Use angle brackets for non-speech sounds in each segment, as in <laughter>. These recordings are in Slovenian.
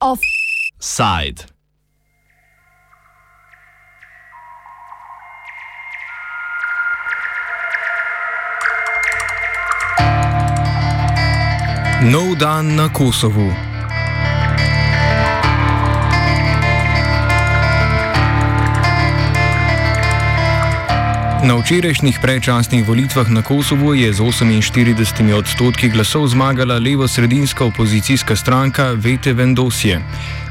Offside. Nov dan na Kosovu. Na včerajšnjih predčasnih volitvah na Kosovu je z 48 odstotki glasov zmagala levo-sredinska opozicijska stranka Vete Vendosje.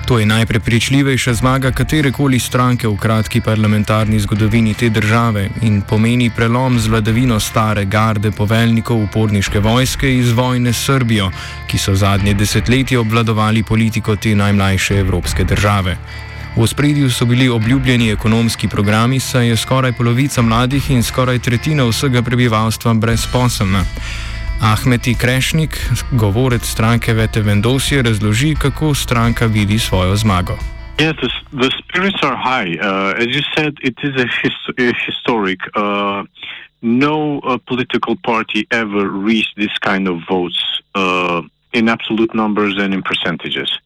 To je najprepričljivejša zmaga katerekoli stranke v kratki parlamentarni zgodovini te države in pomeni prelom z vladavino stare garde poveljnikov uporniške vojske iz vojne s Srbijo, ki so zadnje desetletje obvladovali politiko te najmlajše evropske države. V spredju so bili obljubljeni ekonomski programi, saj je skoraj polovica mladih in skoraj tretjina vsega prebivalstva brezposobna. Ahmeti Krešnik, govorec stranke Vete Vendosje, razloži, kako stranka vidi svojo zmago. Yes, the, the spirits are high. Uh, as you said, it is a, his, a historic. Uh, no uh, political party ever reached this kind of votes uh, in absolute numbers and in percentages.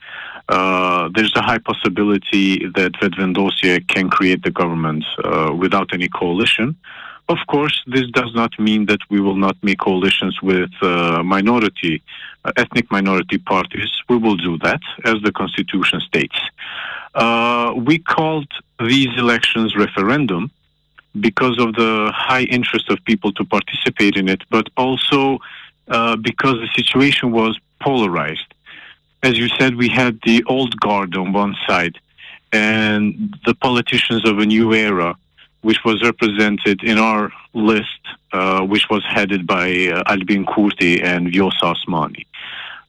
Uh, there's a high possibility that Vedvendosje can create the government uh, without any coalition. Of course, this does not mean that we will not make coalitions with uh, minority, uh, ethnic minority parties. We will do that, as the constitution states. Uh, we called these elections referendum because of the high interest of people to participate in it, but also because the situation was polarized. As you said, we had the old guard on one side and the politicians of a new era which was represented in our list, uh, which was headed by uh, Albin Kurti and Vjosa Osmani.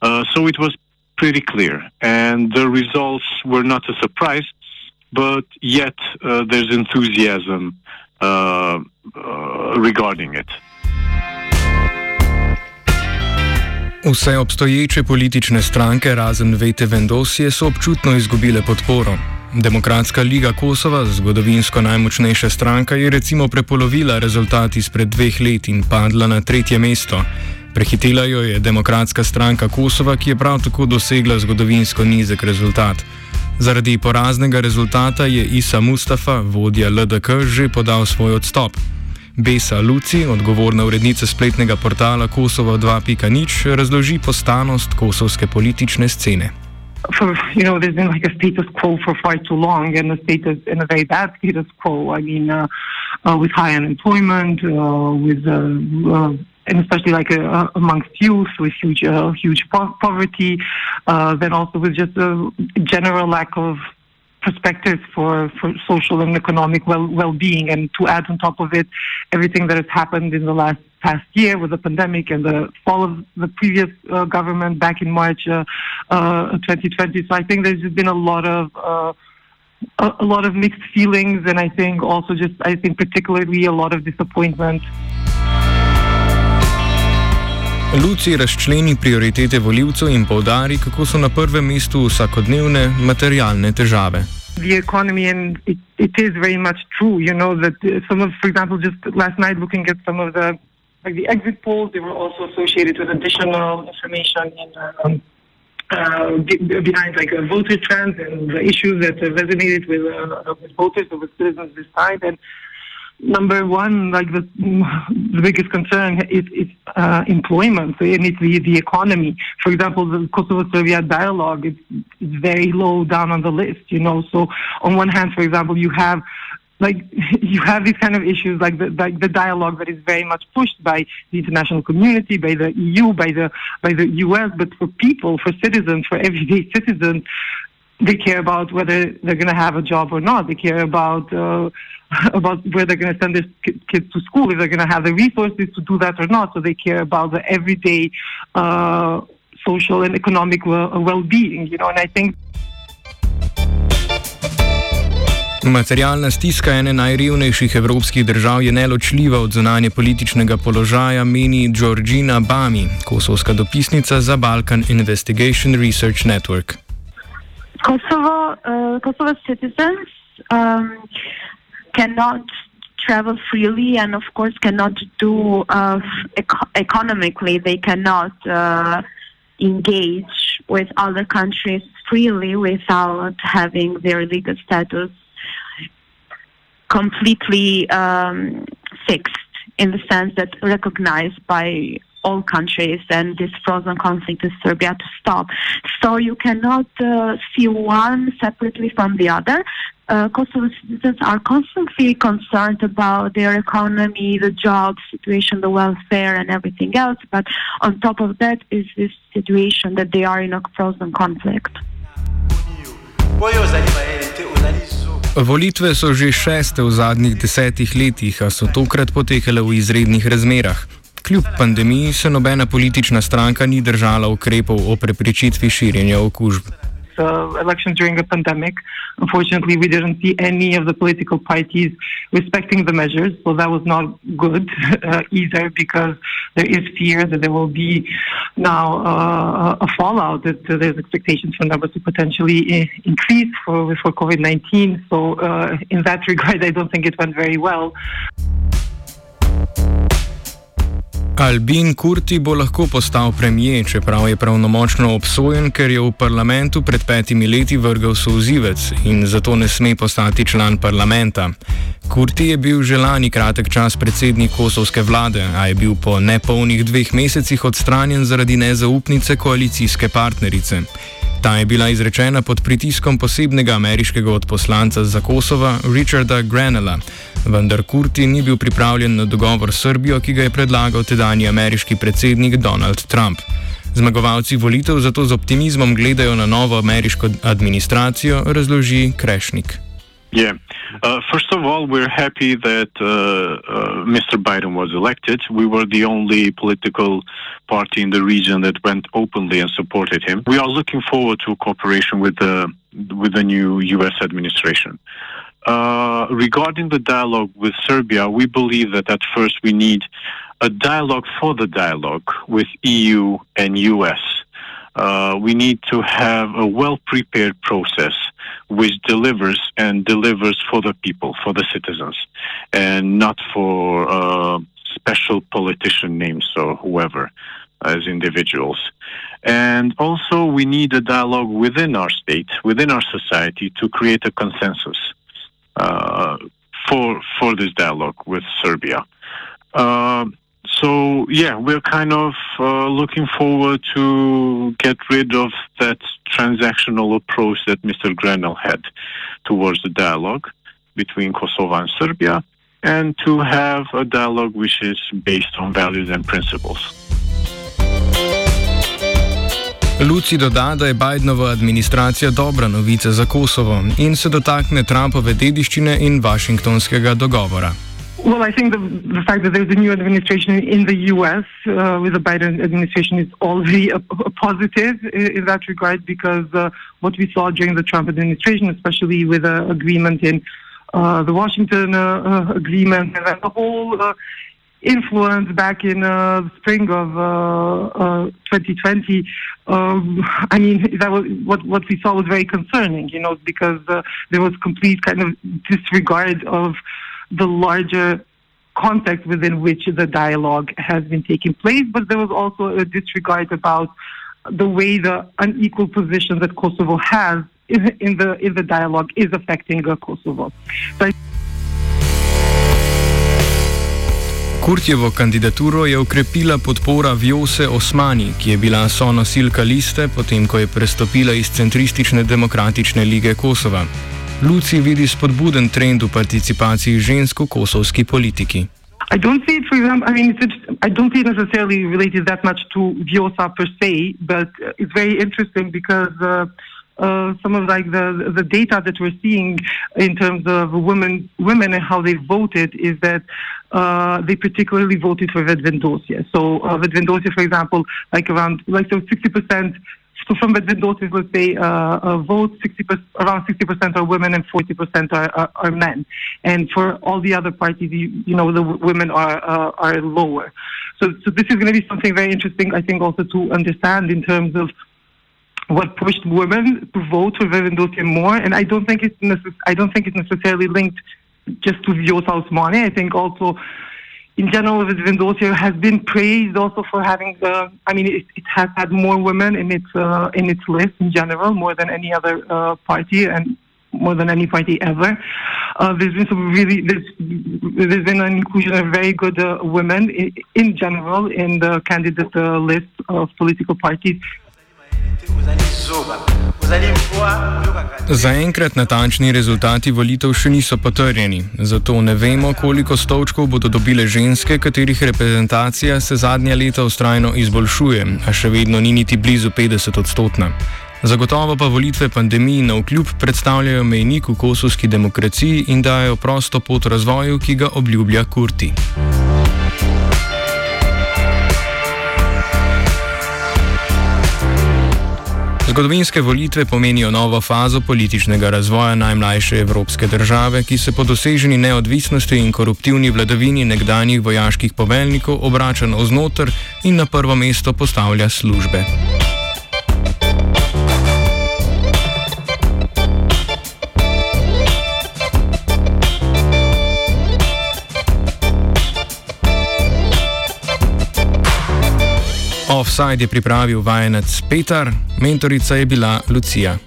Uh, so it was pretty clear, and the results were not a surprise, but yet uh, there's enthusiasm uh, uh, regarding it. Vse obstoječe politične stranke, razen Vete Vendosje, so občutno izgubile podporo. Demokratska liga Kosova, zgodovinsko najmočnejša stranka, je recimo prepolovila rezultat izpred dveh let in padla na tretje mesto. Prehitela jo je Demokratska stranka Kosova, ki je prav tako dosegla zgodovinsko nizek rezultat. Zaradi poraznega rezultata je Isa Mustafa, vodja LDK, že podal svoj odstop. Besa Luci, odgovorna urednica spletnega portala Kosovo 2.0, razloži postanost kosovske politične scene. for you know there's been like a status quo for far too long and a status in a very bad status quo i mean uh, uh, with high unemployment uh, with uh, uh, and especially like uh, amongst youth with huge huge po- poverty then also with just a general lack of perspectives for, for social and economic well well being, and to add on top of it everything that has happened in the last past year with the pandemic and the fall of the previous uh, government back in March uh, uh, 2020. So I think there's been a lot of uh, a, a lot of mixed feelings, and I think also just I think particularly a lot of disappointment. Luci razčleni prioritete voljivcev in povdari, kako so na prvem mestu vsakodnevne materialne težave. The economy, and it, it is very much true. You know that some of, for example, just last night looking at some of the like the exit polls, they were also associated with additional information in, um, uh, behind like uh, voter trends and the issues that uh, resonated with, uh, with voters or with citizens this time. And number one, like the, the biggest concern is, is uh, employment and it's the, the economy. For example, the Kosovo-Serbia dialogue is, is very low down on the list, you know. So on one hand, for example, you have like <laughs> you have these kind of issues like the, like the dialogue that is very much pushed by the international community, by the EU, by the by the US, but for people, for citizens, for everyday <laughs> citizens, they care about whether they're going to have a job or not. They care about uh, <laughs> about where they're going to send their kids to school, if they're going to have the resources to do that or not. So they care about the everyday uh, social and economic well-being, you know. And I think. Materialna stiska ene najrevnejših evropskih držav je neločljiva od zunanje političnega položaja, meni Georgina Bami, kosovska dopisnica za Balkan Investigation Research Network. Kosovo, uh, Kosovo's citizens um, cannot travel freely and, of course, cannot do uh, eco- economically. They cannot uh, engage with other countries freely without having their legal status completely um, fixed in the sense that recognized by all countries and this frozen conflict in Serbia to stop. So you cannot uh, see one separately from the other. Uh, Kosovo citizens are constantly concerned about their economy, the job situation, the welfare, and everything else. But on top of that is this situation that they are in a frozen conflict. Volitve so že šeste v zadnjih desetih letih, a so tokrat potekale v izrednih razmerah. Kljub pandemiji se nobena politična stranka ni držala ukrepov o preprečitvi širjenja okužb. Uh, elections during a pandemic. Unfortunately, we didn't see any of the political parties respecting the measures, so that was not good <laughs> uh, either because there is fear that there will be now uh, a fallout, that there's expectations for numbers to potentially uh, increase for, for COVID 19. So, uh, in that <laughs> regard, I don't think it went very well. Albin Kurti bo lahko postal premijer, čeprav je pravnomočno obsojen, ker je v parlamentu pred petimi leti vrgel souzivec in zato ne sme postati član parlamenta. Kurti je bil že lani kratek čas predsednik kosovske vlade, a je bil po nepolnih dveh mesecih odstranjen zaradi nezaupnice koalicijske partnerice. Ta je bila izrečena pod pritiskom posebnega ameriškega odposlanca za Kosovo Richarda Granela, vendar Kurti ni bil pripravljen na dogovor s Srbijo, ki ga je predlagal tedajni ameriški predsednik Donald Trump. Zmagovalci volitev zato z optimizmom gledajo na novo ameriško administracijo, razloži Krešnik. Yeah. Uh, first of all, we're happy that uh, uh, Mr. Biden was elected. We were the only political party in the region that went openly and supported him. We are looking forward to cooperation with the with the new U.S. administration. Uh, regarding the dialogue with Serbia, we believe that at first we need a dialogue for the dialogue with EU and US. Uh, we need to have a well prepared process which delivers and delivers for the people, for the citizens, and not for uh, special politician names or whoever as individuals. And also, we need a dialogue within our state, within our society, to create a consensus uh, for for this dialogue with Serbia. Uh, so yeah, we're kind of uh, looking forward to get rid of that transactional approach that Mr. Grenell had towards the dialogue between Kosovo and Serbia, and to have a dialogue which is based on values and principles. Luci doda, da je Bidenova administracija dobra novica za Kosovo in se dotakne Trumpove dediščine in Washingtonskega dogovora. Well, I think the, the fact that there's a new administration in the U.S. Uh, with the Biden administration is already <laughs> a, a positive in, that regard because uh, what we saw during the Trump administration, especially with the agreement in uh, the Washington uh, uh, agreement and the whole uh, influence back in uh, the spring of uh, uh, 2020, um, <laughs> I mean, that was what what we saw was very concerning. You know, because there was complete kind of disregard of the larger context within which the dialogue has been taking place, but there was also a disregard about the way the unequal position that Kosovo has in, the in the dialogue is affecting Kosovo. So Kurtjevo kandidaturo je ukrepila podpora Vjose Osmani, ki je bila sonosilka liste, potem ko je prestopila iz centristične demokratične lige Kosova. Luci vidi spodbuden trend v participaciji žensk v kosovski politiki. I don't see it, for example, I mean, it's, I don't see it necessarily related that much to Vjosa per se, but it's very interesting because uh, uh, some of like the the data that we're seeing in terms of women women and how they voted is that uh, they particularly voted for Vedvendosia. So uh, Vedvendosia, for example, like around like so 60 percent so from the daughters, let's say, uh, uh, vote 60%, around 60% are women and 40% are, are, are, men. And for all the other parties, you, you know, the women are, uh, are lower. So, so this is going to be something very interesting, I think, also to understand in terms of what pushed women to vote for Verendotia more. And I don't think it's necess- I don't think it's necessarily linked just to Vjosa's money. I think also in general, Vendosia has been praised also for having the. I mean, it, it has had more women in its uh, in its list in general, more than any other uh, party, and more than any party ever. Uh, there's been some really there's, there's been an inclusion of very good uh, women in, in, general in the candidate uh, list of political parties. Zaenkrat natančni rezultati volitev še niso potrjeni, zato ne vemo, koliko stolčkov bodo dobile ženske, katerih reprezentacija se zadnja leta ustrajno izboljšuje, a še vedno ni niti blizu 50 odstotna. Zagotovo pa volitve pandemiji na vkljub predstavljajo mejnik v kosovski demokraciji in dajo prosto pot razvoju, ki ga obljublja Kurti. Zgodovinske volitve pomenijo novo fazo političnega razvoja najmlajše evropske države, ki se po doseženi neodvisnosti in koruptivni vladavini nekdanjih vojaških poveljnikov obrača navznoter in na prvo mesto postavlja službe. Offside je pripravil vajenec Petar, mentorica je bila Lucija.